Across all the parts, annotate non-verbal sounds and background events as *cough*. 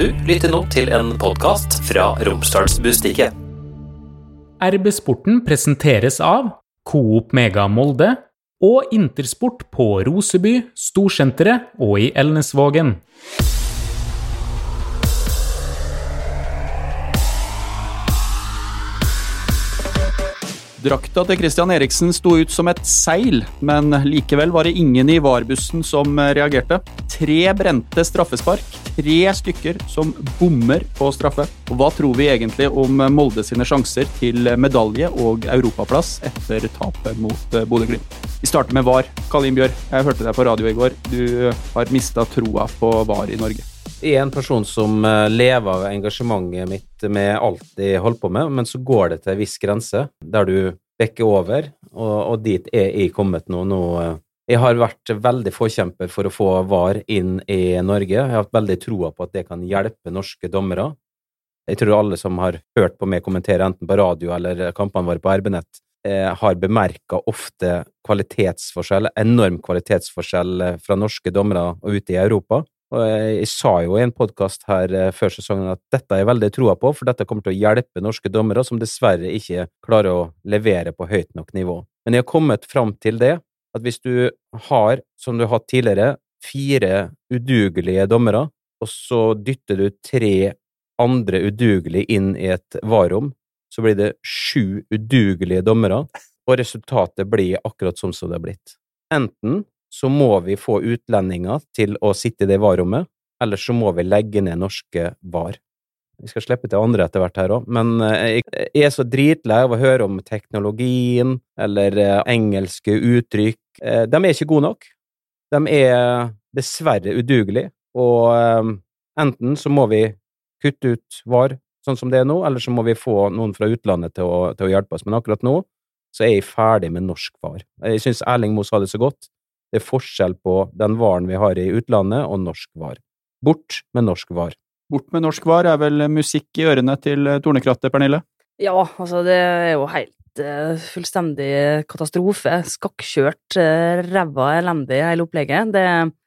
Du lytter nå til en podkast fra Romsdalsbustiket. RB Sporten presenteres av Coop Mega Molde og Intersport på Roseby, Storsenteret og i Elnesvågen. Drakta til Christian Eriksen sto ut som et seil, men likevel var det ingen i VAR-bussen som reagerte. Tre brente straffespark, tre stykker som bommer på straffe. Og hva tror vi egentlig om Molde sine sjanser til medalje og europaplass etter tapet mot Bodø-Glimt? Vi starter med VAR. Kalim Bjør, jeg hørte deg på radio i går. Du har mista troa på VAR i Norge. Er en person som eh, lever av engasjementet mitt med alt jeg holder på med, men så går det til en viss grense der du bekker over, og, og dit er jeg kommet nå. nå. Eh, jeg har vært veldig forkjemper for å få VAR inn i Norge. Jeg har hatt veldig troa på at det kan hjelpe norske dommere. Jeg tror alle som har hørt på meg kommentere enten på radio eller kampene våre på RB-nett, eh, har bemerka ofte kvalitetsforskjell, enorm kvalitetsforskjell fra norske dommere og ute i Europa. Og jeg sa jo i en podkast her eh, før sesongen at dette er jeg veldig troa på, for dette kommer til å hjelpe norske dommere som dessverre ikke klarer å levere på høyt nok nivå. Men jeg har kommet fram til det, at hvis du har, som du har hatt tidligere, fire udugelige dommere, og så dytter du tre andre udugelige inn i et varom, så blir det sju udugelige dommere, og resultatet blir akkurat sånn som det har blitt. Enten så må vi få utlendinger til å sitte i det varrommet, eller så må vi legge ned norske var. Vi skal slippe til andre etter hvert her òg, men eh, jeg er så dritlei av å høre om teknologien eller eh, engelske uttrykk. Eh, de er ikke gode nok. De er dessverre udugelige, og enten så må vi kutte ut var sånn som det er nå, eller så må vi få noen fra utlandet til å, til å hjelpe oss. Men akkurat nå så er jeg ferdig med norsk var. Jeg syns Erling Moe sa det så godt. Det er forskjell på den varen vi har i utlandet, og norsk var. Bort med norsk var. Bort med norsk var er vel musikk i ørene til Tornekrattet, Pernille? Ja, altså det er jo helt fullstendig katastrofe. Skakkjørt, uh, ræva elendig, hele opplegget. Det,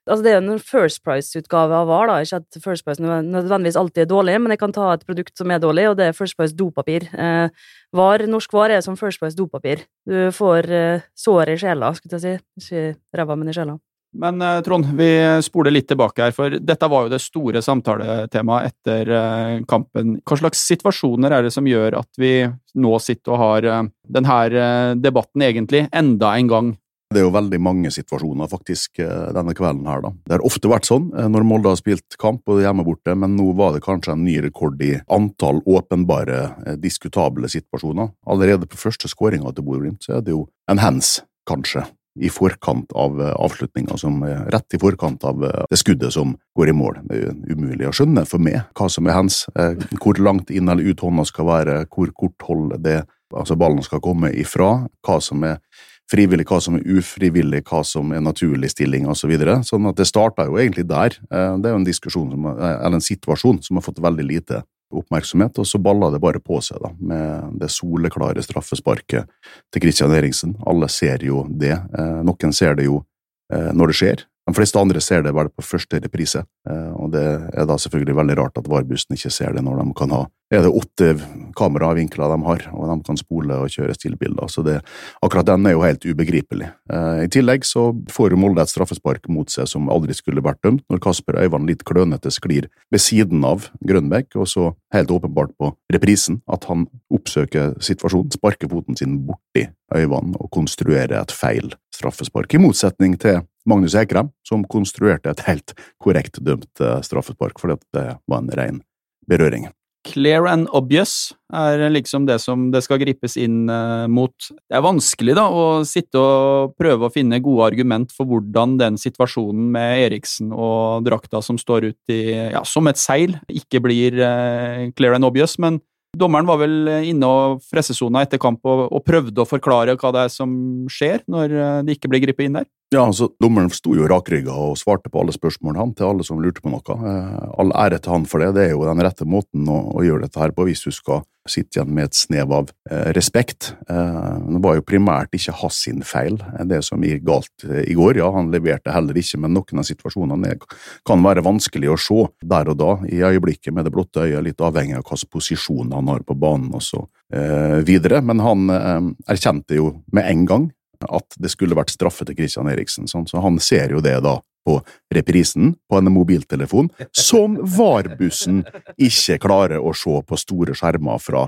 altså det er en First Price-utgave av VAR, da. Ikke at First Price nødvendigvis alltid er dårlig, men jeg kan ta et produkt som er dårlig, og det er First Price dopapir. Uh, var, norsk var er som First Price dopapir. Du får uh, sår i sjela, skulle jeg si. Ikke ræva, men i sjela. Men uh, Trond, vi spoler litt tilbake her, for dette var jo det store samtaletemaet etter uh, kampen. Hva slags situasjoner er det som gjør at vi nå sitter og har uh, denne debatten egentlig enda en gang? Det er jo veldig mange situasjoner faktisk denne kvelden her, da. Det har ofte vært sånn når Molde har spilt kamp og hjemme borte, men nå var det kanskje en ny rekord i antall åpenbare, diskutable situasjoner. Allerede på første skåringa til Bodø-Glimt så er det jo en hands, kanskje, i forkant av avslutninga, som er rett i forkant av det skuddet som går i mål. Det er jo umulig å skjønne for meg hva som er hands, hvor langt inn eller ut hånda skal være, hvor kort hold det altså ballen skal komme ifra, hva som er frivillig, hva som er ufrivillig, hva som er naturlig stilling osv. Så videre. sånn at det starta jo egentlig der. Det er jo en diskusjon, som, en situasjon som har fått veldig lite oppmerksomhet, og så balla det bare på seg da, med det soleklare straffesparket til Christian Eriksen. Alle ser jo det. Noen ser det jo når det skjer, de fleste andre ser det vel på første reprise, og det er da selvfølgelig veldig rart at VAR-bussen ikke ser det når de kan ha er det åtte kameravinkler de har, og de kan spole og kjøre stillbilder. Så det, akkurat den er jo helt ubegripelig. I tillegg så får Molde et straffespark mot seg som aldri skulle vært dømt, når Kasper Øyvand litt klønete sklir ved siden av Grønbekk, og så helt åpenbart på reprisen at han oppsøker situasjonen, sparker foten sin borti Øyvand og konstruerer et feil straffespark, i motsetning til Magnus Ekrem, som konstruerte et helt korrekt dømt eh, straffespark, fordi det var en ren berøring. Clear and obvious er liksom det som det skal gripes inn uh, mot. Det er vanskelig da å sitte og prøve å finne gode argument for hvordan den situasjonen med Eriksen og drakta som står ut i, ja, som et seil, ikke blir uh, clear and obvious, men dommeren var vel inne og fressesona etter kamp og, og, prøvde å forklare hva det er som skjer når det ikke blir gripet inn der? Ja, altså, Dommeren sto jo rakrygga og svarte på alle spørsmålene han, til alle som lurte på noe. Eh, all ære til han for det. Det er jo den rette måten å, å gjøre dette her på, hvis du skal sitte igjen med et snev av eh, respekt. Eh, det var jo primært ikke hans sin feil, eh, det som gikk galt eh, i går. Ja, han leverte heller ikke, men noen av situasjonene kan være vanskelig å se der og da, i øyeblikket med det blotte øyet, litt avhengig av hvilken posisjon han har på banen og så videre. Men han erkjente jo med en gang at det skulle vært straffe til Christian Eriksen, sånn, så han ser jo det da på reprisen på en mobiltelefon, som VAR-bussen ikke klarer å se på store skjermer fra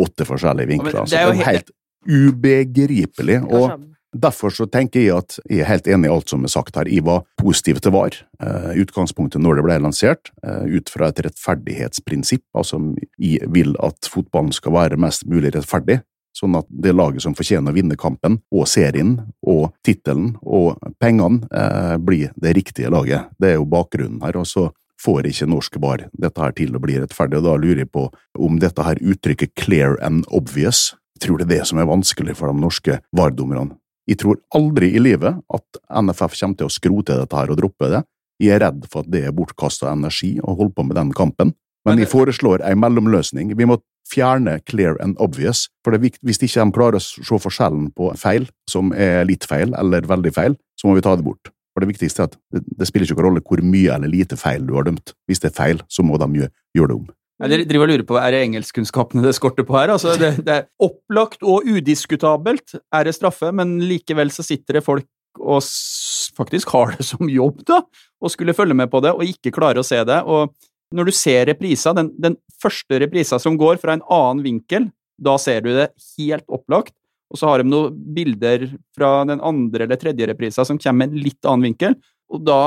åtte forskjellige vinkler. Så det er jo helt ubegripelig. og Derfor så tenker jeg at jeg er helt enig i alt som er sagt her. Jeg var positiv til VAR. Uh, utgangspunktet når det ble lansert, uh, ut fra et rettferdighetsprinsipp. Altså, jeg vil at fotballen skal være mest mulig rettferdig sånn at det laget som fortjener å vinne kampen, og serien, og tittelen og pengene, eh, blir det riktige laget. Det er jo bakgrunnen her. og så får ikke norsk bar dette her til å bli rettferdig, og da lurer jeg på om dette her uttrykket clear and obvious jeg tror det er det som er vanskelig for de norske VAR-dommerne. Jeg tror aldri i livet at NFF kommer til å skrote dette her og droppe det. Jeg er redd for at det er bortkasta energi å holde på med den kampen. Men jeg foreslår en mellomløsning. Vi må fjerne clear and obvious, for hvis ikke de klarer å se forskjellen på feil som er litt feil eller veldig feil, så må vi ta det bort. For Det viktigste er at det, det spiller ikke noen rolle hvor mye eller lite feil du har dømt. Hvis det er feil, så må de gjøre, gjøre det om. Jeg driver og lurer på, Er det engelskkunnskapene det skorter på her? Altså, det, det, er opplagt og udiskutabelt er det straffe, men likevel så sitter det folk og faktisk har det som jobb, da, og skulle følge med på det, og ikke klare å se det. og når du ser reprisa, den, den, første reprisa som går fra en annen vinkel, da ser du det helt opplagt. Og så har de noen bilder fra den andre eller tredje reprisa som kommer med en litt annen vinkel. Og da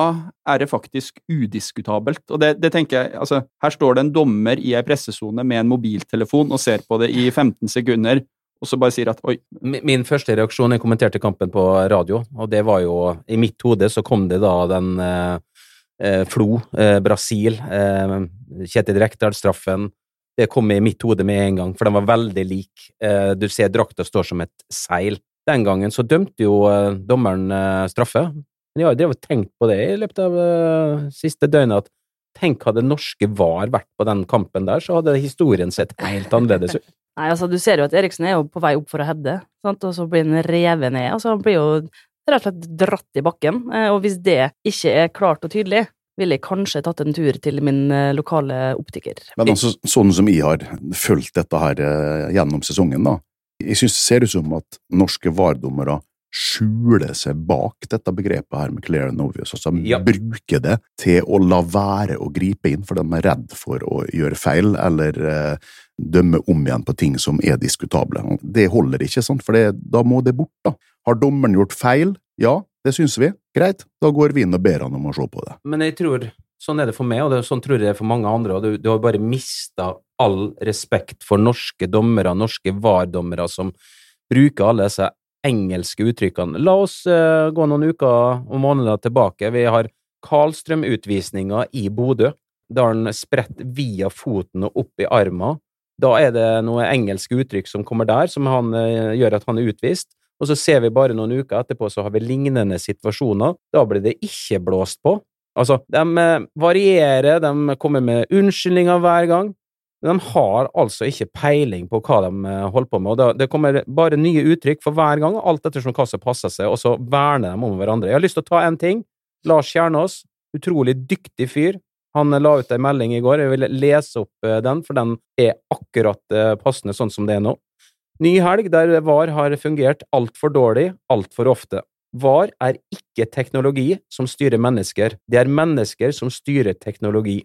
er det faktisk udiskutabelt. Og det, det tenker jeg, altså, Her står det en dommer i ei pressesone med en mobiltelefon og ser på det i 15 sekunder, og så bare sier at oi. Min første reaksjon Jeg kommenterte kampen på radio, og det var jo I mitt hode så kom det da den eh, Flo, eh, Brasil, eh, Kjetil Rekdal-straffen. Det kom i mitt hode med en gang, for den var veldig lik. Du ser drakta står som et seil. Den gangen så dømte jo dommeren straffe. Men jeg har jo tenkt på det i løpet av siste døgnet, at tenk hadde norske VAR vært på den kampen der, så hadde historien sett helt annerledes ut. *laughs* Nei, altså Du ser jo at Eriksen er jo på vei opp for å heade, og så blir han revet ned. altså Han blir jo rett og slett dratt i bakken. Eh, og hvis det ikke er klart og tydelig, ville jeg kanskje tatt en tur til min eh, lokale optiker. Men altså, sånn som jeg har fulgt dette her eh, gjennom sesongen, da. Jeg synes det ser ut som at norske VAR-dommere skjuler seg bak dette begrepet her med clear and obvious. Altså ja. bruker det til å la være å gripe inn, for de er redd for å gjøre feil, eller eh, dømme om igjen på ting som er diskutable. Det holder ikke, sant? for det, da må det bort. da. Har dommeren gjort feil? Ja, det syns vi. Greit, da går vi inn og ber han om å se på det. Men jeg tror, sånn er det for meg, og sånn tror jeg det er for mange andre, og du, du har bare mista all respekt for norske dommere, norske VAR-dommere, som bruker alle disse engelske uttrykkene. La oss uh, gå noen uker og måneder tilbake. Vi har Karlstrøm-utvisninga i Bodø. Da har han spredt via foten og opp i armen. Da er det noe engelske uttrykk som kommer der, som han, uh, gjør at han er utvist og så ser vi bare noen uker etterpå så har vi lignende situasjoner. Da blir det ikke blåst på. Altså, de eh, varierer, de kommer med unnskyldninger hver gang, men de har altså ikke peiling på hva de eh, holder på med. og Det kommer bare nye uttrykk for hver gang, alt ettersom hva som passer seg, og så verner de om hverandre. Jeg har lyst til å ta en ting. Lars Kjernås, utrolig dyktig fyr. Han la ut en melding i går, jeg vil lese opp eh, den, for den er akkurat passende sånn som det er nå. Ny helg der VAR har fungert altfor dårlig altfor ofte. VAR er ikke teknologi som styrer mennesker, det er mennesker som styrer teknologi.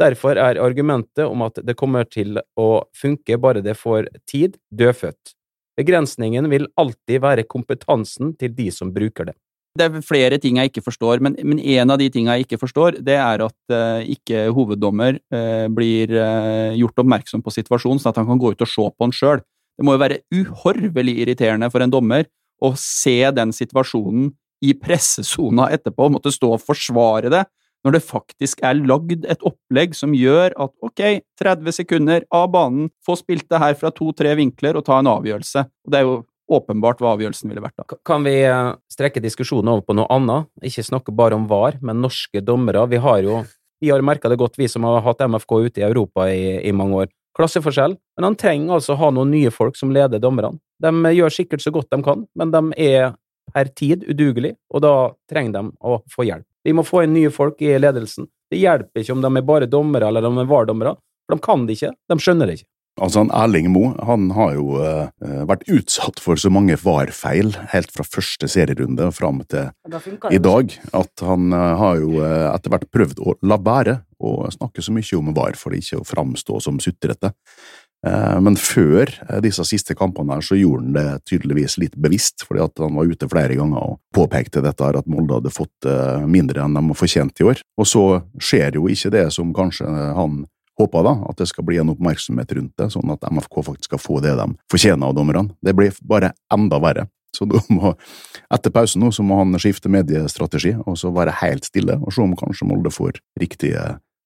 Derfor er argumentet om at det kommer til å funke bare det får tid, dødfødt. Begrensningen vil alltid være kompetansen til de som bruker det. Det er flere ting jeg ikke forstår, men, men en av de tingene jeg ikke forstår, det er at uh, ikke hoveddommer uh, blir uh, gjort oppmerksom på situasjonen, sånn at han kan gå ut og se på den sjøl. Det må jo være uhorvelig irriterende for en dommer å se den situasjonen i pressesona etterpå, måtte stå og forsvare det, når det faktisk er lagd et opplegg som gjør at ok, 30 sekunder av banen, få spilt det her fra to-tre vinkler og ta en avgjørelse. Og det er jo åpenbart hva avgjørelsen ville vært. da. Kan vi eh, strekke diskusjonen over på noe annet? Ikke snakke bare om VAR, men norske dommere. Vi har jo vi har merka det godt, vi som har hatt MFK ute i Europa i, i mange år. Klasseforskjell. Men han trenger altså ha noen nye folk som leder dommerne. De gjør sikkert så godt de kan, men de er per tid udugelige, og da trenger de å få hjelp. Vi må få inn nye folk i ledelsen. Det hjelper ikke om de er bare dommere eller om de er VAR-dommere, for de kan det ikke. De skjønner det ikke. Altså, han Erling Moe han har jo eh, vært utsatt for så mange VAR-feil helt fra første serierunde og fram til Da i dag, at han eh, har jo eh, etter hvert prøvd å la være å snakke så mye om VAR for ikke å framstå som sutrete. Eh, Men før eh, disse siste kampene her, så gjorde han det tydeligvis litt bevisst, fordi at han var ute flere ganger og påpekte dette her, at Molde hadde fått eh, mindre enn de fortjente fortjent i år. Og så skjer jo ikke det som kanskje han håpa, da, at det skal bli en oppmerksomhet rundt det, sånn at MFK faktisk skal få det de fortjener av dommerne. Det blir bare enda verre. Så da må, etter pausen nå, så må han skifte mediestrategi og så være helt stille og se om kanskje Molde får riktige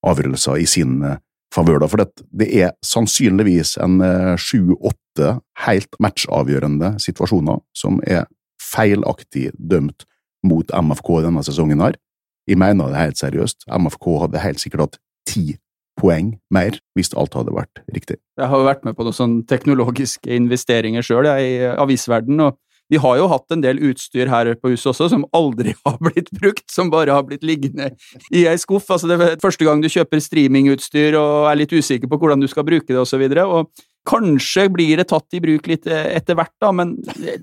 avgjørelser i sin eh, favør. For det, det er sannsynligvis en eh, sju-åtte helt matchavgjørende situasjoner som er feilaktig dømt mot MFK denne sesongen her. Jeg mener det helt seriøst. MFK hadde helt sikkert hatt ti poeng mer hvis alt hadde vært riktig. Jeg har jo vært med på noen sånne teknologiske investeringer sjøl i avisverden, og vi har jo hatt en del utstyr her på huset også som aldri *laughs* har blitt brukt, som bare har blitt liggende i ei skuff. Altså det er første gang du kjøper streamingutstyr og er litt usikker på hvordan du skal bruke det osv. Kanskje blir det tatt i bruk litt eh, etter hvert, da, men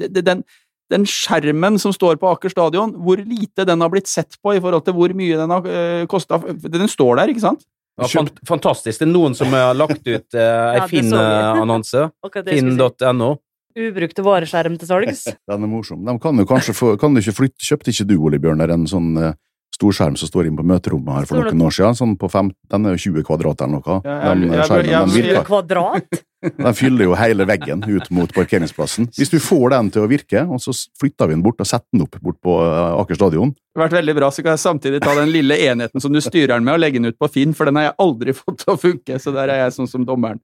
den, den skjermen som står på Aker stadion, hvor lite den har blitt sett på i forhold til hvor mye den har uh, kosta Den står der, ikke sant? Ja, fant fantastisk. Det er noen som har lagt ut eh, ei *laughs* Ja, fin eh, annonse. *laughs* Finn.no. Ubrukte vareskjerm til salgs. *laughs* Den er morsom. De kan jo kanskje få Kan du ikke flytte Kjøpte ikke du, Ole Bjørn, en sånn eh, storskjerm som står inne på møterommet her for noen år siden? Sånn på fem, den er jo 20 kvadrat eller noe. Ja, jeg- jeg- jeg- jeg- virker. Kvadrat? Den fyller jo hele veggen ut mot parkeringsplassen. Hvis du får den til å virke, og så flytter vi den bort og setter den opp bort på eh, Aker stadion Det har vært veldig bra, så kan jeg samtidig ta den lille enheten som du styrer den med, og legge den ut på Finn, for den har jeg aldri *laughs* fått til å funke, så der er jeg sånn som dommeren.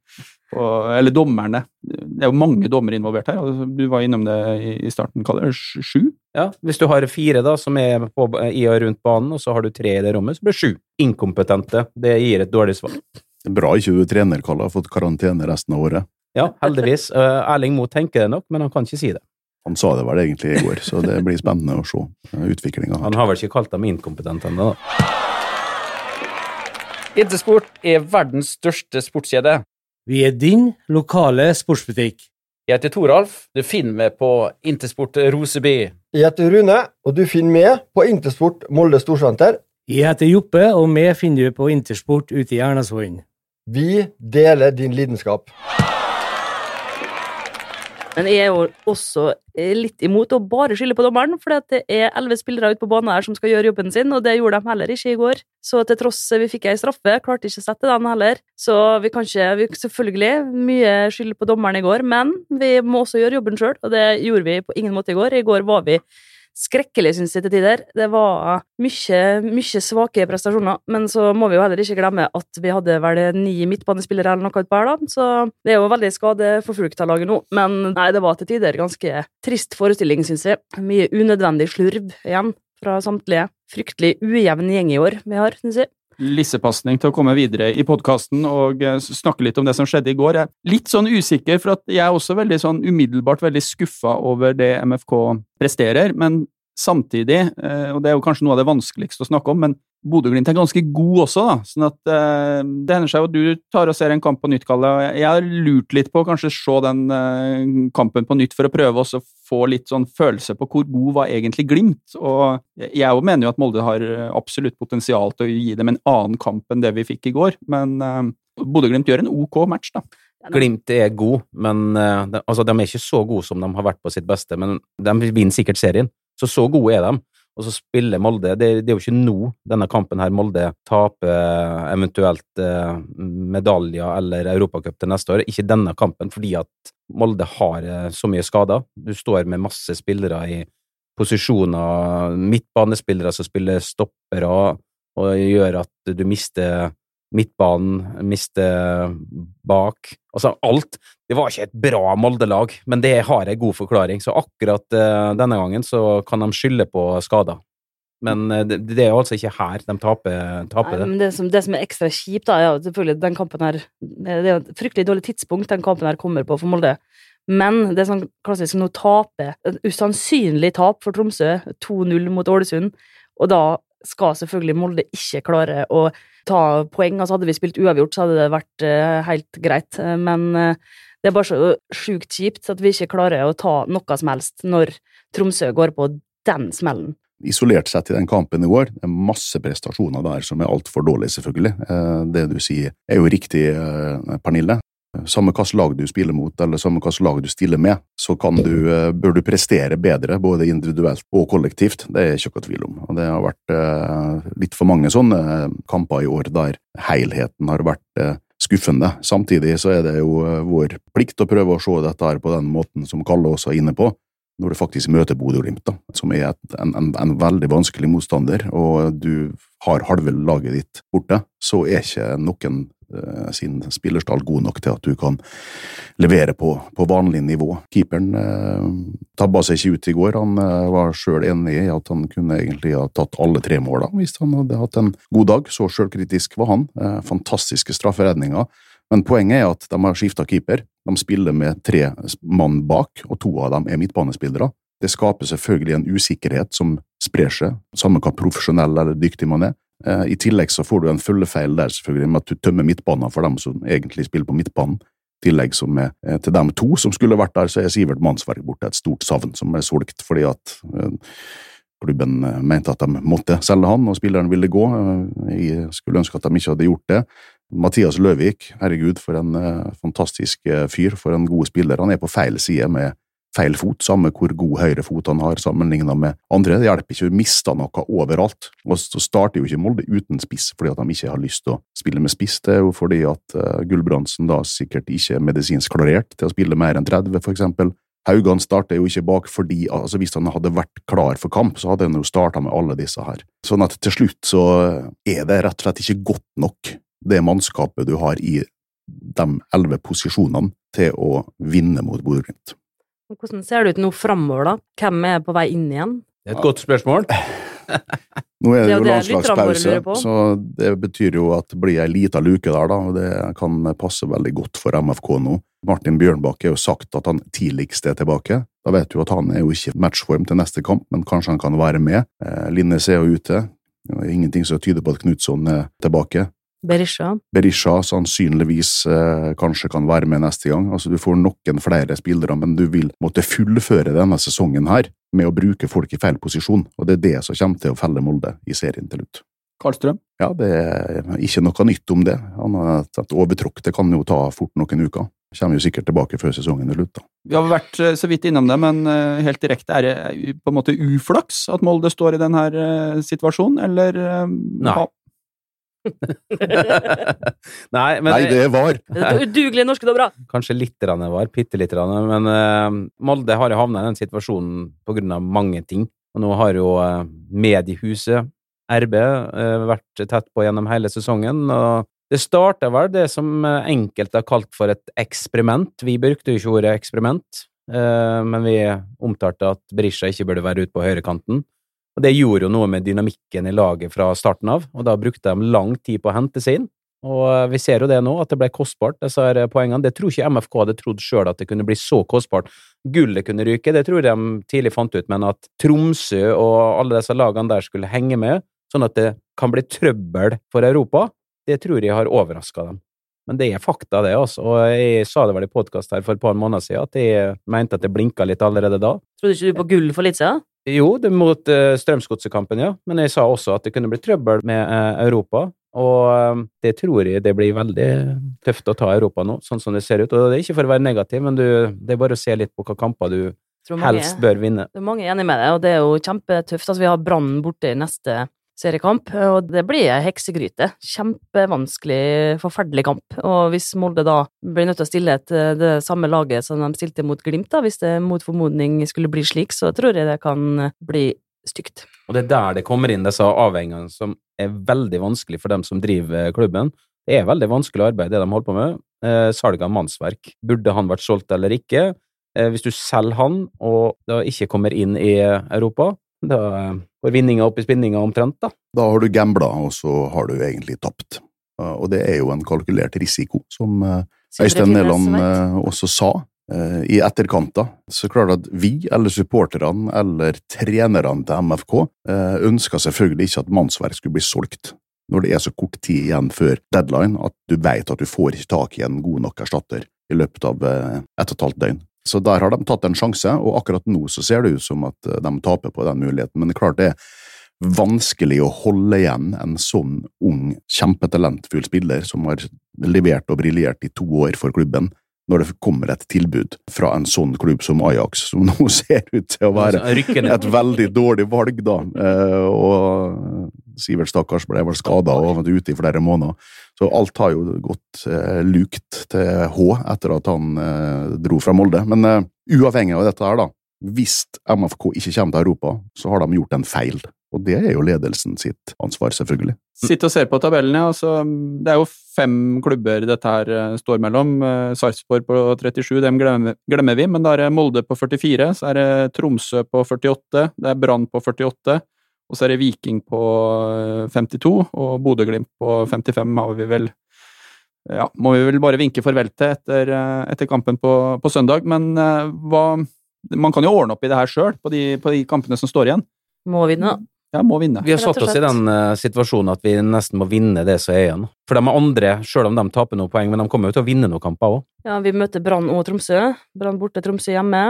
Og, eller dommerne. Det er jo mange dommere involvert her. altså, Du var innom det i i starten, Kalle. Sju? Ja, hvis du har fire da, som er på, i og rundt banen, og så har du tre i det rommet, så blir det sju. Inkompetente. Det gir et dårlig svar. Det er bra ikke du er trener, Kalle, har fått karantene resten av året. Ja, heldigvis. Eh, Erling Moe tenker det nok, men han kan ikke si det. Han sa det vel egentlig i går, så det blir spennende å se utviklinga. Han har vel ikke kalt dem inkompetente ennå, da. Intersport er verdens største sportskjede. Vi er din lokale sportsbutikk. Jeg heter Toralf. Du finner meg på Intersport Roseby. Jeg heter Rune, og du finner meg på Intersport Molde Storsenter. Jeg heter Joppe, og meg finner du på Intersport ute i Ernasvollen. Vi deler din lidenskap. Men jeg er jo også eh, litt imot å bare skylde på dommeren, for det er elleve spillere ute på banen her som skal gjøre jobben sin, og det gjorde de heller ikke i går. Så til tross vi fikk ei straffe, klarte ikke å sette den heller. Så vi kan ikke vi, Selvfølgelig mye skyld på dommeren i går, men vi må også gjøre jobben sjøl, og det gjorde vi på ingen måte i går. I går var vi skrekkelig, syns jeg, til tider. Det var mye, mye svake prestasjoner, men så må vi jo heller ikke glemme at vi hadde vel ni midtbanespillere eller noe utpå her, da, så det er jo veldig skadeforfulgt av laget nå. Men nei, det var til tider ganske trist forestilling, syns jeg. Mye unødvendig slurv igjen fra samtlige. Fryktelig ujevn gjeng i år vi har, syns jeg. Lissepasning til å komme videre i podkasten og eh, snakke litt om det som skjedde i går. Jeg er litt sånn usikker, for jeg er også veldig sånn umiddelbart veldig skuffa over det MFK presterer, men samtidig, eh, og det er jo kanskje noe av det vanskeligste å snakke om, men Bodø-Glimt er ganske god også, da. Sånn at eh, det hender seg jo at du tar og ser en kamp på nytt, Kalle. og Jeg har lurt litt på å kanskje se den eh, kampen på nytt for å prøve å få litt sånn følelse på hvor god var egentlig Glimt. Og jeg òg mener jo at Molde har absolutt potensial til å gi dem en annen kamp enn det vi fikk i går, men Bodø-Glimt gjør en ok match, da. Glimt er god, men altså, de er ikke så gode som de har vært på sitt beste, men de vinner sikkert serien. Så så gode er de. Og så spiller Molde Det, det er jo ikke nå, denne kampen her, Molde taper eh, eventuelt eh, medaljer eller Europacup til neste år. Ikke denne kampen, fordi at Molde har eh, så mye skader. Du står med masse spillere i posisjoner, midtbanespillere som spiller stoppere, og gjør at du mister midtbanen, mister bak. Altså alt. Det var ikke et bra Molde-lag, men det har en god forklaring. Så akkurat uh, denne gangen så kan de skylde på skader. Men uh, det, det, er altså ikke her de taper, taper Nei, det. Det som, det som, er ekstra kjipt, da, er selvfølgelig den kampen her Det er et fryktelig dårlig tidspunkt den kampen her kommer på for Molde. Men det er sånn klassisk nå taper Et usannsynlig tap for Tromsø, 2-0 mot Ålesund, og da skal selvfølgelig Molde ikke klare å ta poeng. Altså Hadde vi spilt uavgjort, så hadde det vært uh, helt greit, men det er bare så sjukt kjipt at vi ikke klarer å ta noe som helst når Tromsø går på den smellen. Isolert sett i den kampen i går, det er masse prestasjoner der som er altfor dårlige, selvfølgelig. Eh, det du sier er jo riktig, Pernille. Samme hvilket lag du spiller mot, eller samme hvilket lag du stiller med, så du, eh, bør du prestere bedre, både individuelt og kollektivt. Det er ikke noe tvil om. Og det har vært eh, litt for mange sånne kamper i år der helheten har vært eh, skuffende. Samtidig så er det jo vår plikt å prøve å se dette her på den måten som Kalle også er inne på, når du faktisk møter Bodø-Glimt, som er et, en, en, en, veldig vanskelig motstander, og du har halve laget ditt borte, så er ikke noen Eh, sin spillerstall god nok til at du kan levere på, på vanlig nivå. Keeperen eh, tabba seg ikke ut i går. Han eh, var sjøl enig i at han kunne egentlig ha tatt alle tre måla hvis han hadde hatt en god dag. Så sjølkritisk var han. Eh, fantastiske strafferedninger. Men poenget er at de har skifta keeper. De spiller med tre mann bak, og to av dem er midtbanespillere. Det skaper selvfølgelig en usikkerhet som sprer seg, samme hva profesjonell eller dyktig man er. Eh, I tillegg så får du en følgefeil der, selvfølgelig, med at du tømmer midtbanen for dem som egentlig spiller på midtbanen. I tillegg som er, eh, til dem to som skulle vært der, så er Sivert Mannsverk borte. Et stort savn som er solgt fordi at eh, klubben mente at de måtte selge han, og spilleren ville gå. Jeg skulle ønske at de ikke hadde gjort det. Mathias Løvik, herregud, for en fantastisk fyr, for en god spiller. Han er på feil side med feil fot, samme hvor god høyre fot han har sammenlignet med andre. Det hjelper ikke å miste noe overalt. Og så starter jo ikke Molde uten spiss fordi at de ikke har lyst til å spille med spiss. Det er jo fordi at uh, Gulbrandsen da sikkert ikke er medisinsk klarert til å spille mer enn 30, for eksempel. Haugan starter jo ikke bak fordi altså hvis han hadde vært klar for kamp, så hadde han jo starta med alle disse her. Sånn at til slutt så er det rett og slett ikke godt nok, det mannskapet du har i de elleve posisjonene, til å vinne mot Bodø-Glimt. Hvordan ser det ut nå framover, da? Hvem er på vei inn igjen? Det er et godt spørsmål. Nå er det, jo landslagspause, så det betyr jo at det blir ei lita luke der, da, og det kan passe veldig godt for MFK nå. Martin Bjørnbakke har jo sagt at han tidligst er tilbake. Da vet du at han er jo ikke matchform til neste kamp, men kanskje han kan være med. Eh, Linnes er jo ute. Det er ingenting som tyder på at Knutson er tilbake. Berisha. Berisha sannsynligvis eh, kanskje kan være med neste gang. Altså Du får noen flere spillere, men du vil måtte fullføre denne sesongen her med å bruke folk i feil posisjon, og det er det som kommer til å felle Molde i serien til slutt. Karlstrøm? Ja, det er ikke noe nytt om det. Han har et overtråkk, det kan jo ta fort noen uker. Kommer jo sikkert tilbake før sesongen er slutt. Vi har vært eh, så vidt innom det, men eh, helt direkte, er det på en måte uflaks at Molde står i denne situasjonen, eller Nei. *laughs* Nei, men, Nei, det var. Udugelige norske dommere. Kanskje litt var, bitte litt, men uh, Molde har jo havna i den situasjonen på grunn av mange ting. Og nå har jo uh, mediehuset RB uh, vært tett på gjennom hele sesongen. og det starta vel det som enkelte har kalt for et eksperiment. Vi brukte jo ikke ordet eksperiment, men vi omtalte at Berisha ikke burde være ute på høyrekanten. Og Det gjorde jo noe med dynamikken i laget fra starten av, og da brukte de lang tid på å hente seg inn. Og eh, vi ser jo det nå, at det ble kostbart, disse her poengene. Det tror ikke MFK hadde trodd sjøl at det kunne bli så kostbart. Gullet kunne ryke, det tror de tidlig fant ut, men at Tromsø og alle disse lagene der skulle henge med, sånn at det kan bli trøbbel for Europa, det tror jeg har overraska dem. Men det er fakta, det, altså. Og jeg sa det vel i podkast her for et par måneder siden, at jeg mente at det blinka litt allerede da. Trodde ikke du på gull for litt siden? Jo, det mot uh, Strømsgodsekampen, ja. Men jeg sa også at det kunne bli trøbbel med uh, Europa. Og uh, det tror jeg det blir veldig tøft å ta Europa nå, sånn som det ser ut. Og det er ikke for å være negativ, men du, det er bare å se litt på hva kamper du helst bør vinne. Det er mange enig med deg, og det er jo kjempetøft. Altså, vi har Brann borte i neste seriekamp, og det blir ei heksegryte. Kjempevanskelig, forferdelig kamp. Og hvis Molde da blir nødt til å stille et, eh, det samme laget som de stilte mot Glimt, da, hvis det mot formodning skulle bli slik, så tror jeg det kan bli stygt. Og det er der det kommer inn disse avhengene som er veldig vanskelig for dem som driver klubben. Det er veldig vanskelig arbeid, det de holder på med. Eh, av mannsverk. Burde han vært solgt eller ikke? Eh, hvis du selger han, og da ikke kommer inn i Europa, da eh, går vinninga opp i spinninga omtrent, da. Da har du gambla, og så har du egentlig tapt. Og det er jo en kalkulert risiko, som uh, Øystein Næland uh, også sa uh, i etterkant. da. Så klart at vi, eller supporterne, eller trenerne til MFK, ønska selvfølgelig ikke at mannsverk skulle bli solgt når det er så kort tid igjen før deadline at du vet at du får ikke tak i en god nok erstatter i løpet av ett og et halvt døgn. Så der har de tatt en sjanse, og akkurat nå så ser det ut som at uh, de taper på den muligheten. Men det er klart det er vanskelig å holde igjen en sånn ung, kjempetalentfull spiller som har levert og briljert i to år for klubben, når det kommer et tilbud fra en sånn klubb som Ajax, som *laughs* nå ser ut til å være Altså, et veldig dårlig valg, da. Eh, og Sivert Stakkars ble vel skada og vært ute i flere måneder. Så alt har jo gått eh, lukt til H etter at han eh, dro fra Molde. Men eh, uavhengig av dette her, da. Hvis MFK ikke kommer til Europa, så har de gjort en feil. Og det er jo ledelsen sitt ansvar, selvfølgelig. Sitt og ser på tabellen, ja. Altså, det er jo fem klubber dette her eh, står mellom. Eh, Sarpsborg på 37, dem glemmer, glemmer vi, men da er det Molde på 44, så er det Tromsø på 48, det er Brann på 48, og så er det Viking på eh, 52, og Bodø-Glimt på 55 har vi vel Ja, må vi vel bare vinke farvel til etter, eh, etter kampen på, på søndag, men eh, hva Man kan jo ordne opp i det her sjøl, på, de- på de kampene som står igjen. Må vinne, da. Ja, må vinne. Vi har satt oss i den uh, situasjonen at vi nesten må vinne det som er igjen. For de andre, selv om de taper noen poeng, men de kommer jo til å vinne noen kamper òg. Ja, vi møter Brann og Tromsø. Brann borte, Tromsø hjemme.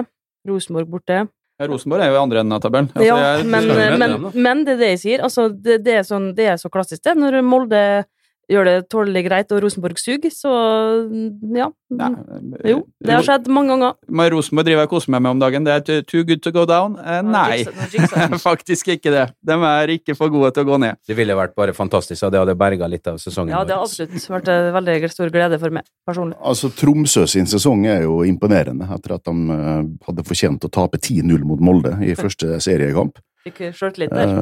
Rosenborg borte. Ja, Rosenborg er jo i andre enden av tabellen. Altså, ja, jeg- men, men, men det er det jeg sier. Altså, det, det, er sånn, det er så klassisk, det. Når Molde gjør det tålelig greit, og Rosenborg suger, så ja. Nei, Jo, det har skjedd mange ganger. Men Rosenborg driver jeg og koser meg med om dagen. Det er too- good to go down. Eh, nei, *laughs* faktisk ikke det. De er ikke for gode til å gå ned. Det ville vært bare fantastisk, og det hadde berga litt av sesongen. Ja, det har absolutt vært en veldig stor glede for meg personlig. Altså, Tromsø sin sesong er jo imponerende, etter at de eh, hadde fortjent å tape 10-0 mot Molde i *laughs* første seriekamp.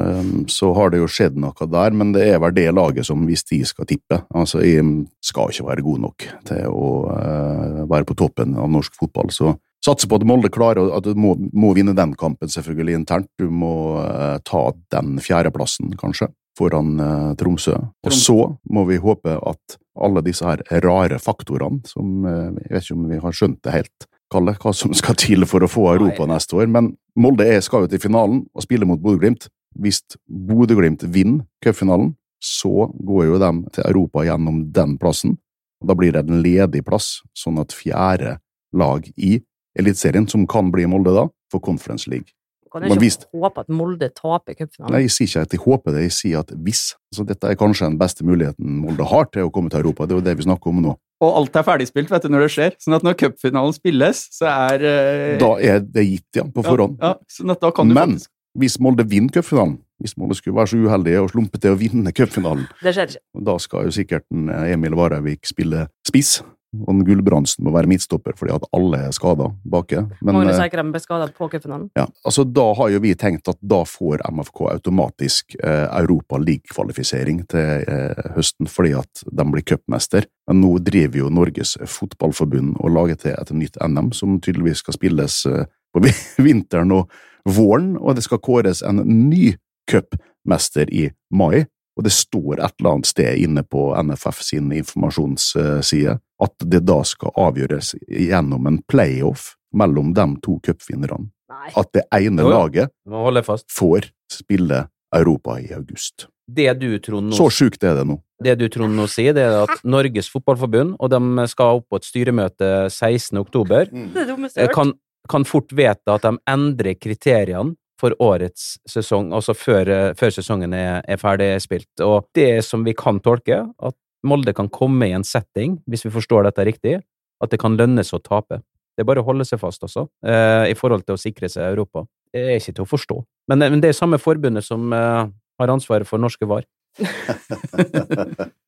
Eh, Så har det jo skjedd noe der, men det er vel det laget som, hvis de skal tippe Altså, jeg skal ikke være god nok til å eh, være på toppen av norsk fotball, så satser på at Molde klarer at du må, må vinne den kampen, selvfølgelig internt. Du må uh, ta den fjerdeplassen, kanskje, foran uh, Tromsø. Og så må vi håpe at alle disse her rare faktorene, som jeg vet ikke om vi har skjønt det helt, Kalle, hva som skal til for å få Europa Nei. neste år, men Molde er, skal jo til finalen og spille mot Bodø-Glimt. Hvis Bodø-Glimt vinner cupfinalen, så går jo de til Europa gjennom den plassen. og Da blir det en ledig plass, sånn at fjerde lag i Eliteserien, som kan bli Molde da, får Conference League. Kan jeg ikke ikke håpe at Molde taper cupfinalen? Nei, jeg sier ikke at jeg håper det, jeg sier at hvis. Så dette er kanskje den beste muligheten Molde har til å komme til Europa, det er jo det vi snakker om nå. Og alt er ferdigspilt vet du, når det skjer. Sånn at når cupfinalen spilles, så er eh, Da er det gitt, ja, på forhånd. Ja, ja, sånn at da kan du Men faktisk hvis Molde vinner cupfinalen, hvis Molde skulle være så uheldig og slumpe til å vinne cupfinalen. Da skal jo sikkert eh, Emil Varevik spille spiss, og en Gulbrandsen må være midtstopper fordi at alle er skada baki. Magnus eh, Eikrem ble skada på cupfinalen. ja, altså da har jo vi tenkt at da får MFK automatisk eh, Europa League-kvalifisering til eh, høsten fordi at de blir cupmester. Men nå driver jo Norges Fotballforbund og lager til et nytt NM, som tydeligvis skal spilles eh, på *laughs* vinteren og våren, og det skal kåres en ny cupmester i mai. Og det står et eller annet sted inne på NFF sin informasjonsside at det da skal avgjøres gjennom en playoff mellom de to cupvinnerne. At det ene Jo, laget får spille Europa i august. Det du, Trond, nå Så sjukt er det nå. Det du Trond nå sier, det er at Norges Fotballforbund, og de skal opp på et styremøte 16. oktober, hørt. kan, kan fort vite at de endrer kriteriene for årets sesong, altså før, før sesongen er, er ferdig spilt. Og det som vi kan tolke, at Molde kan komme i en setting, hvis vi forstår dette riktig, at det kan lønnes å tape. Det er bare å holde seg fast, altså, i forhold til å sikre seg Europa. Det er ikke til å forstå. Men, men det er samme forbundet som eh, har ansvaret for norske VAR.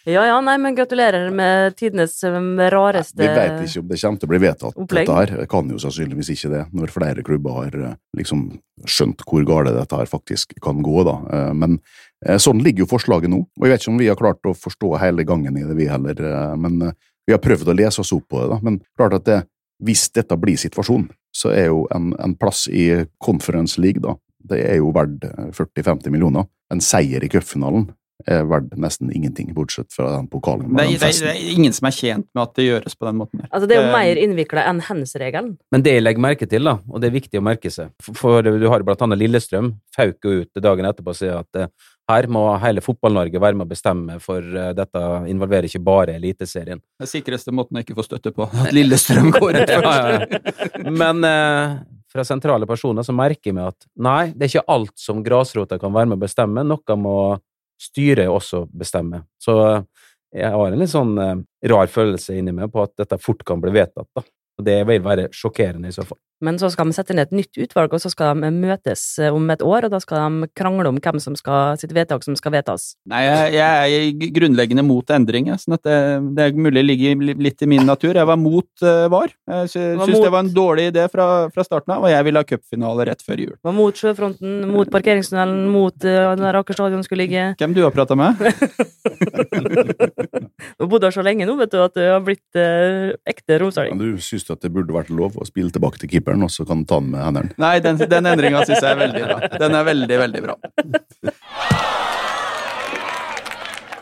Ja ja, nei, men gratulerer med tidenes rareste rareste Vi vet ikke om det kommer til å bli vedtatt, opplegg. dette her. Det kan jo sannsynligvis ikke det, når flere klubber har eh, liksom skjønt hvor gale dette her faktisk kan gå, da. Eh, Men eh, sånn ligger jo forslaget nå, og jeg vet ikke om vi har klart å forstå hele gangen i det, vi heller. eh, Men eh, vi har prøvd å lese oss opp på det, da. Men klart at det, hvis dette blir situasjonen, så er jo en, en plass i Conference League, da, det er jo verdt eh, 40-50 millioner. En seier i cupfinalen er verdt nesten ingenting, bortsett fra den pokalen. Det, den det, det er ingen som er tjent med at det gjøres på den måten her. Altså, det er jo mer innvikla enn hands-regelen. Men det jeg legger merke til, da, og det er viktig å merke seg For, for du har blant annet Lillestrøm, fauk ut dagen etterpå og sier at eh, her må hele Fotball-Norge være med å bestemme, for eh, dette involverer ikke bare Eliteserien. Den sikreste måten å ikke få støtte på. At Lillestrøm går ut *laughs* først. ja, ja. Men eh, fra sentrale personer så merker vi at nei, det er ikke alt som grasrota kan være med å bestemme, noe må styret også bestemme. Så eh, jeg har en litt sånn eh, rar følelse inni meg på at dette fort kan bli vedtatt, da. Og det vil være sjokkerende i så fall. Men så skal de sette ned et nytt utvalg, og så skal de møtes eh, om et år, og da skal de krangle om hvem som skal, sitt vedtak som skal vedtas. Nei, jeg, jeg er grunnleggende mot endring. jeg, Sånn at det, det er mulig ligger li- litt i min natur. Jeg var mot uh, VAR. Jeg sy var syns mot- det var en dårlig idé fra, fra starten av, og jeg ville ha cupfinale rett før jul. Var mot sjøfronten, mot parkeringstunnelen, mot uh, der Aker stadion skulle ligge. Hvem du har prata med? *laughs* Du har bodd her så lenge nå, vet du, at du har blitt uh, ekte romsdaling. Du syns at det burde vært lov å spille tilbake til keeperen, og så kan du ta den med hendene? *laughs* Nei, den, den endringa syns jeg er veldig bra. Den er veldig, veldig bra.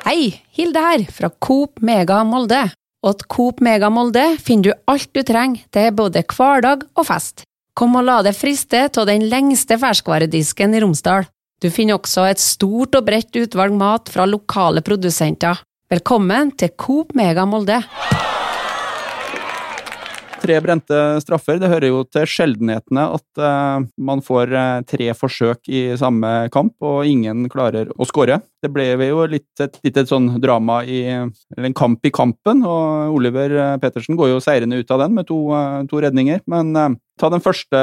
Hei, Hilde her, fra Coop Mega Molde. Og at Coop Mega Molde finner du alt du trenger til både hverdag og fest. Kom og la deg friste av den lengste ferskvaredisken i Romsdal. Du finner også et stort og bredt utvalg mat fra lokale produsenter. Velkommen til Coop Mega Molde. Tre brente straffer. Det hører jo til sjeldenhetene at uh, man får eh, tre forsøk i samme kamp, og ingen klarer å skåre. Det ble jo litt, et lite sånn drama i Eller en kamp i kampen, og Oliver eh, Pettersen går jo seirende ut av den med to, uh, to redninger. Men ta den første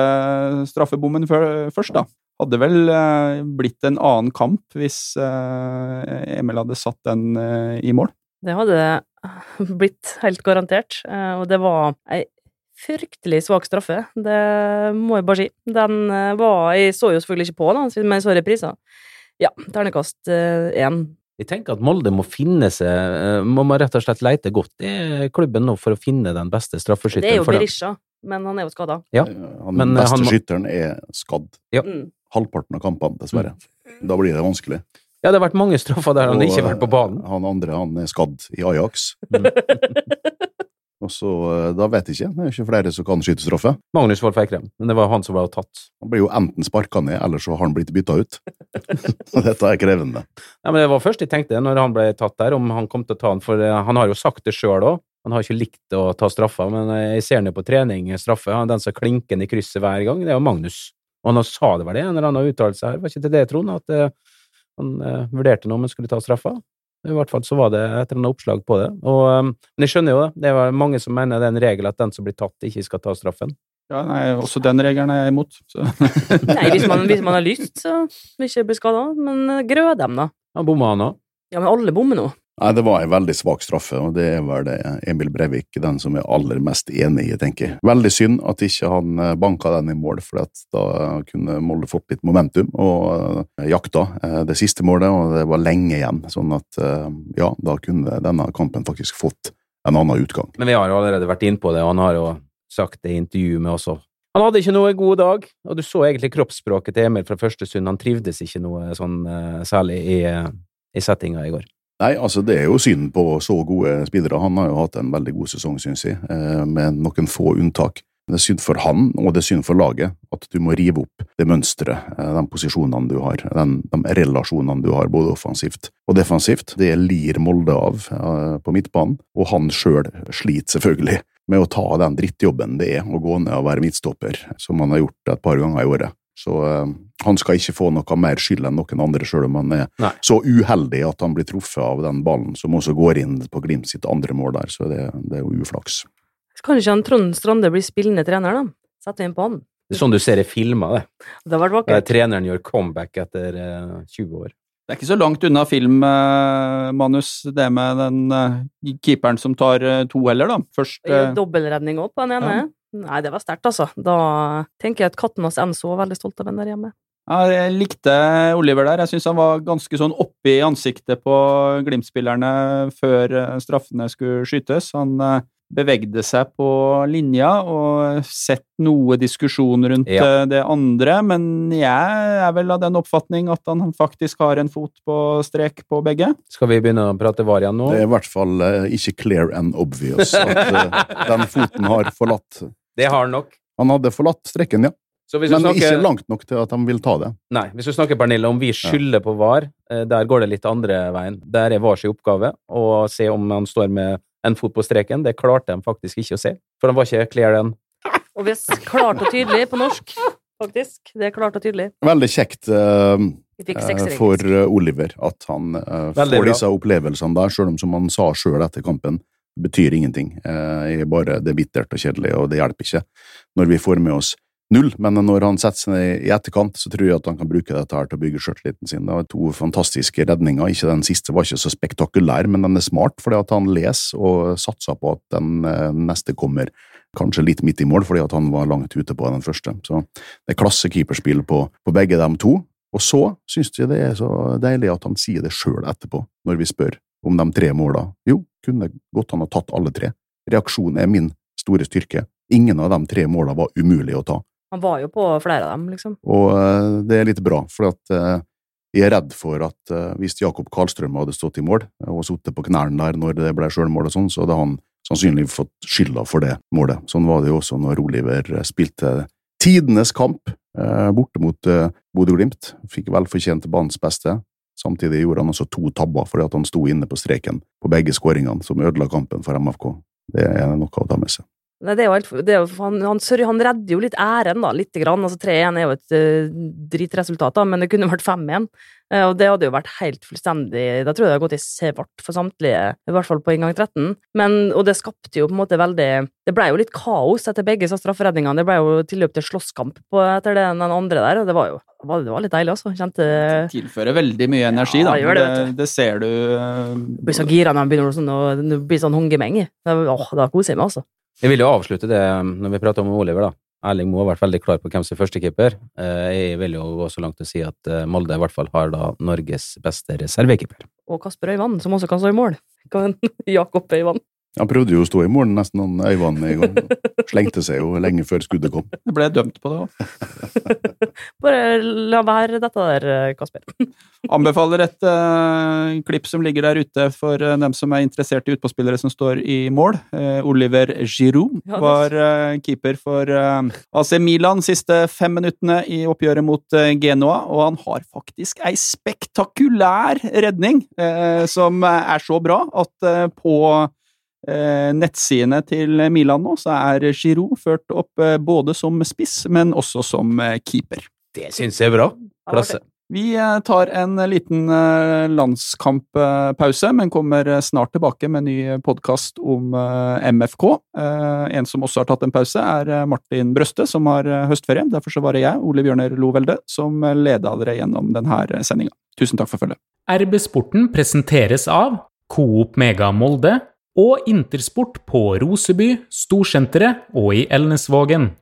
straffebommen før, først, da. Hadde vel blitt en annen kamp hvis Emil hadde satt den i mål. Det hadde blitt helt garantert, og det var ei fryktelig svak straffe. Det må jeg bare si. Den eh, var Jeg så jo selvfølgelig ikke på, da, men jeg så reprisa. Ja, ternekast én. Jeg tenker at Molde må finne seg eh, Må man rett og slett lete godt i klubben nå for å finne den beste Det er jo. Berisha, men han er jo skada. Ja, Han men, eh, beste han skytteren er skadd. Ja. Mm. Halvparten av kampene, dessverre. Da blir det vanskelig. Ja, det har vært mange straffer der han Og, ikke har vært på banen. eh, Han andre han er skadd i Ajax. *laughs* *laughs* Og så, eh, da vet jeg ikke. Det er ikke flere som kan skyte straffe. Magnus Wolff Eikrem, men det var han som ble tatt. Han blir jo enten sparka ned, eller så har han blitt bytta ut. *laughs* Dette er krevende. Ja, men Det var først jeg tenkte når han ble tatt der, om han kom til å ta den, for eh, han har jo sagt det sjøl òg. Han har ikke likt å ta straffa, men eh, jeg ser ham på trening straffe. Han er Den som klinker den i krysset hver gang, det er jo Magnus. Og han sa det vel det, en eller annen uttalelse her, var ikke til det, Trond, at han vurderte nå om han skulle ta straffa? I hvert fall så var det et eller annet oppslag på det. Og, eh, men jeg skjønner jo det, det er mange som mener det er en regel at den som blir tatt, ikke skal ta straffen. Ja, nei, Også den regelen er jeg imot. Så. *laughs* Nei, hvis man, hvis man har lyst, så vil ikke bli skada. Men eh, grø dem, da. Ja, bomma, han òg. Ja, men alle bommer nå. Nei, Det var en veldig svak straffe, og det er vel Emil Brevik den som er aller mest enig i, tenker jeg. Veldig synd at ikke han eh, banka den i mål, for da kunne Molde fått litt momentum og eh, jakta eh, det siste målet, og det var lenge igjen. Sånn at ja, da kunne denne kampen faktisk fått en annen utgang. Men vi har jo allerede vært inne på det, og han har jo sagt det i intervjuet med oss òg. Han hadde ikke noe god dag, og du så egentlig kroppsspråket til Emil fra første stund. Han trivdes ikke noe sånn særlig i, i settinga i går. Nei, altså det er jo synd på så gode spillere. Han har jo hatt en veldig god sesong, synes jeg, eh, med noen få unntak. Det er synd for han, og det er synd for laget, at du må rive opp det mønsteret, eh, de posisjonene du har, den, de relasjonene du har, både offensivt og defensivt. Det lir Molde av eh, på midtbanen, og han sjøl sliter selvfølgelig med å ta den drittjobben det er å gå ned og være midtstopper, som han har gjort et par ganger i året. Så eh, han skal ikke få noe mer skyld enn noen andre, sjøl om han er Nei. så uheldig at han blir truffet av den ballen, som også går inn på Glimt sitt andre mål der, så det, det er jo uflaks. Så kan ikke han Trond Strande bli spillende trener, da? Sette inn på han. Det er sånn du ser i filmer, det. Det har vært Der treneren gjør comeback etter uh, 20 år. Det er ikke så langt unna filmmanus, det med den eh, keeperen som tar eh, to heller, da. Først Ja, eh, Dobbeltredning opp på den ene. Nei, det var sterkt, altså. Da tenker jeg at katten hans Enzo var veldig stolt av den der hjemme. Ja, jeg likte Oliver der. Jeg syns han var ganske sånn oppi ansiktet på Glimt-spillerne før straffene skulle skytes. Han bevegde seg på linja og sett noe diskusjon rundt Ja. eh, det andre, men jeg er vel av den oppfatning at han faktisk har en fot på strek på begge. Skal vi begynne å prate VAR igjen nå? Det er i hvert fall eh, ikke clear and obvious at eh, *laughs* den foten har forlatt Det har han nok. Han hadde forlatt streken, ja. Så hvis Men snakker, ikke langt nok til at de vil ta det. Nei, hvis du snakker Pernille, om vi skylder på VAR, der går det litt andre veien. Der er VARs oppgave å se om han står med en fot på streken. Det klarte de faktisk ikke å se, for han var ikke clear den. Og hvis klart og tydelig på norsk, faktisk. Det er klart og tydelig. Veldig kjekt seks for eh, Oliver at han uh, får disse opplevelsene der, selv om som han sa sjøl etter kampen, betyr ingenting. Uh, er bare, det er bittert og kjedelig, og det hjelper ikke når vi får med oss null. Men når han setter seg ned i etterkant, så tror jeg at han kan bruke dette her til å bygge sjøltilliten sin. Det var to fantastiske redninger. Ikke Den siste var ikke så spektakulær, men den er smart, fordi at han leser og satser på at den eh, neste kommer kanskje litt midt i mål, fordi at han var langt ute på den første. Så det er klasse keeperspill på, på begge dem to. Og så synes jeg det er så deilig at han sier det sjøl etterpå, når vi spør om de tre måla. Jo, kunne godt han ha tatt alle tre. Reaksjonen er min store styrke. Ingen av de tre måla var umulig å ta. Han var jo på flere av dem, liksom. Og eh, det er litt bra, for eh, jeg er redd for at eh, hvis Jakob Karlstrøm hadde stått i mål og sittet på knærne der når det ble sjølmål og sånn, så hadde han sannsynligvis fått skylda for det målet. Sånn var det jo også når Oliver spilte tidenes kamp borte mot Bodø-Glimt. Fikk velfortjent banens beste. Samtidig gjorde han også to tabber fordi han sto inne på streken på begge skåringene, som ødela kampen for MFK. Det er noe å ta med seg. Nei, det er jo helt, det er jo, han, han, han redder jo litt æren, da, lite grann. Altså 3-1 er jo et uh, dritresultat, da, men det kunne vært 5-1. Uh, og det hadde jo vært helt fullstendig Da tror jeg det hadde gått i svart for samtlige, i hvert fall på inngang 13. Men, og det skapte jo på en måte veldig Det ble jo litt kaos etter begge strafferedningene. Det ble jo tilløp til slåsskamp etter det, den andre der, og det var jo det var, litt deilig, altså. Kjente Tilfører veldig mye energi, Ja, da. det det, det, det ser du. eh, Jeg blir så gira når han begynner sånn, og det blir sånn hungemeng. Det- Åh, da koser jeg meg, altså. Jeg vil jo avslutte det når vi prater om Oliver, da. Erling Moe har vært veldig klar på hvem som er førstekeeper. Eh, Jeg vil jo gå så langt til å si at eh, Molde i hvert fall har da Norges beste reservekeeper. Og Kasper Øyvand, som også kan stå i mål. *laughs* Jakob Øyvand. Han prøvde jo å stå i mål nesten, han øyvannet i gang. Slengte seg jo lenge før skuddet kom. Jeg ble dømt på det òg. *laughs* Bare la være dette der, Kasper. *laughs* Anbefaler et uh, klipp som ligger der ute for uh, dem som er interessert i utpåspillere som står i mål. Uh, Oliver Giroud Ja, var keeper for AC Milan siste fem minuttene i oppgjøret mot Genoa, og han har faktisk ei spektakulær redning som er så bra at på nettsidene til Milan nå, så er Giroud ført opp eh, både som spiss, men også som eh, keeper. Det syns jeg er bra. Klasse. Vi eh, tar en liten eh, landskamppause, men kommer eh, snart tilbake med en ny podkast om eh, MFK. Eh, En som også har tatt en pause, er eh, Martin Brøste, som har eh, høstferie. Derfor så var det jeg, Ole Bjørner Lovelde, som eh, leda dere gjennom denne sendinga. Tusen takk for følget. RB Sporten presenteres av Coop Mega Molde og Intersport på Roseby, Storsenteret og i Elnesvågen.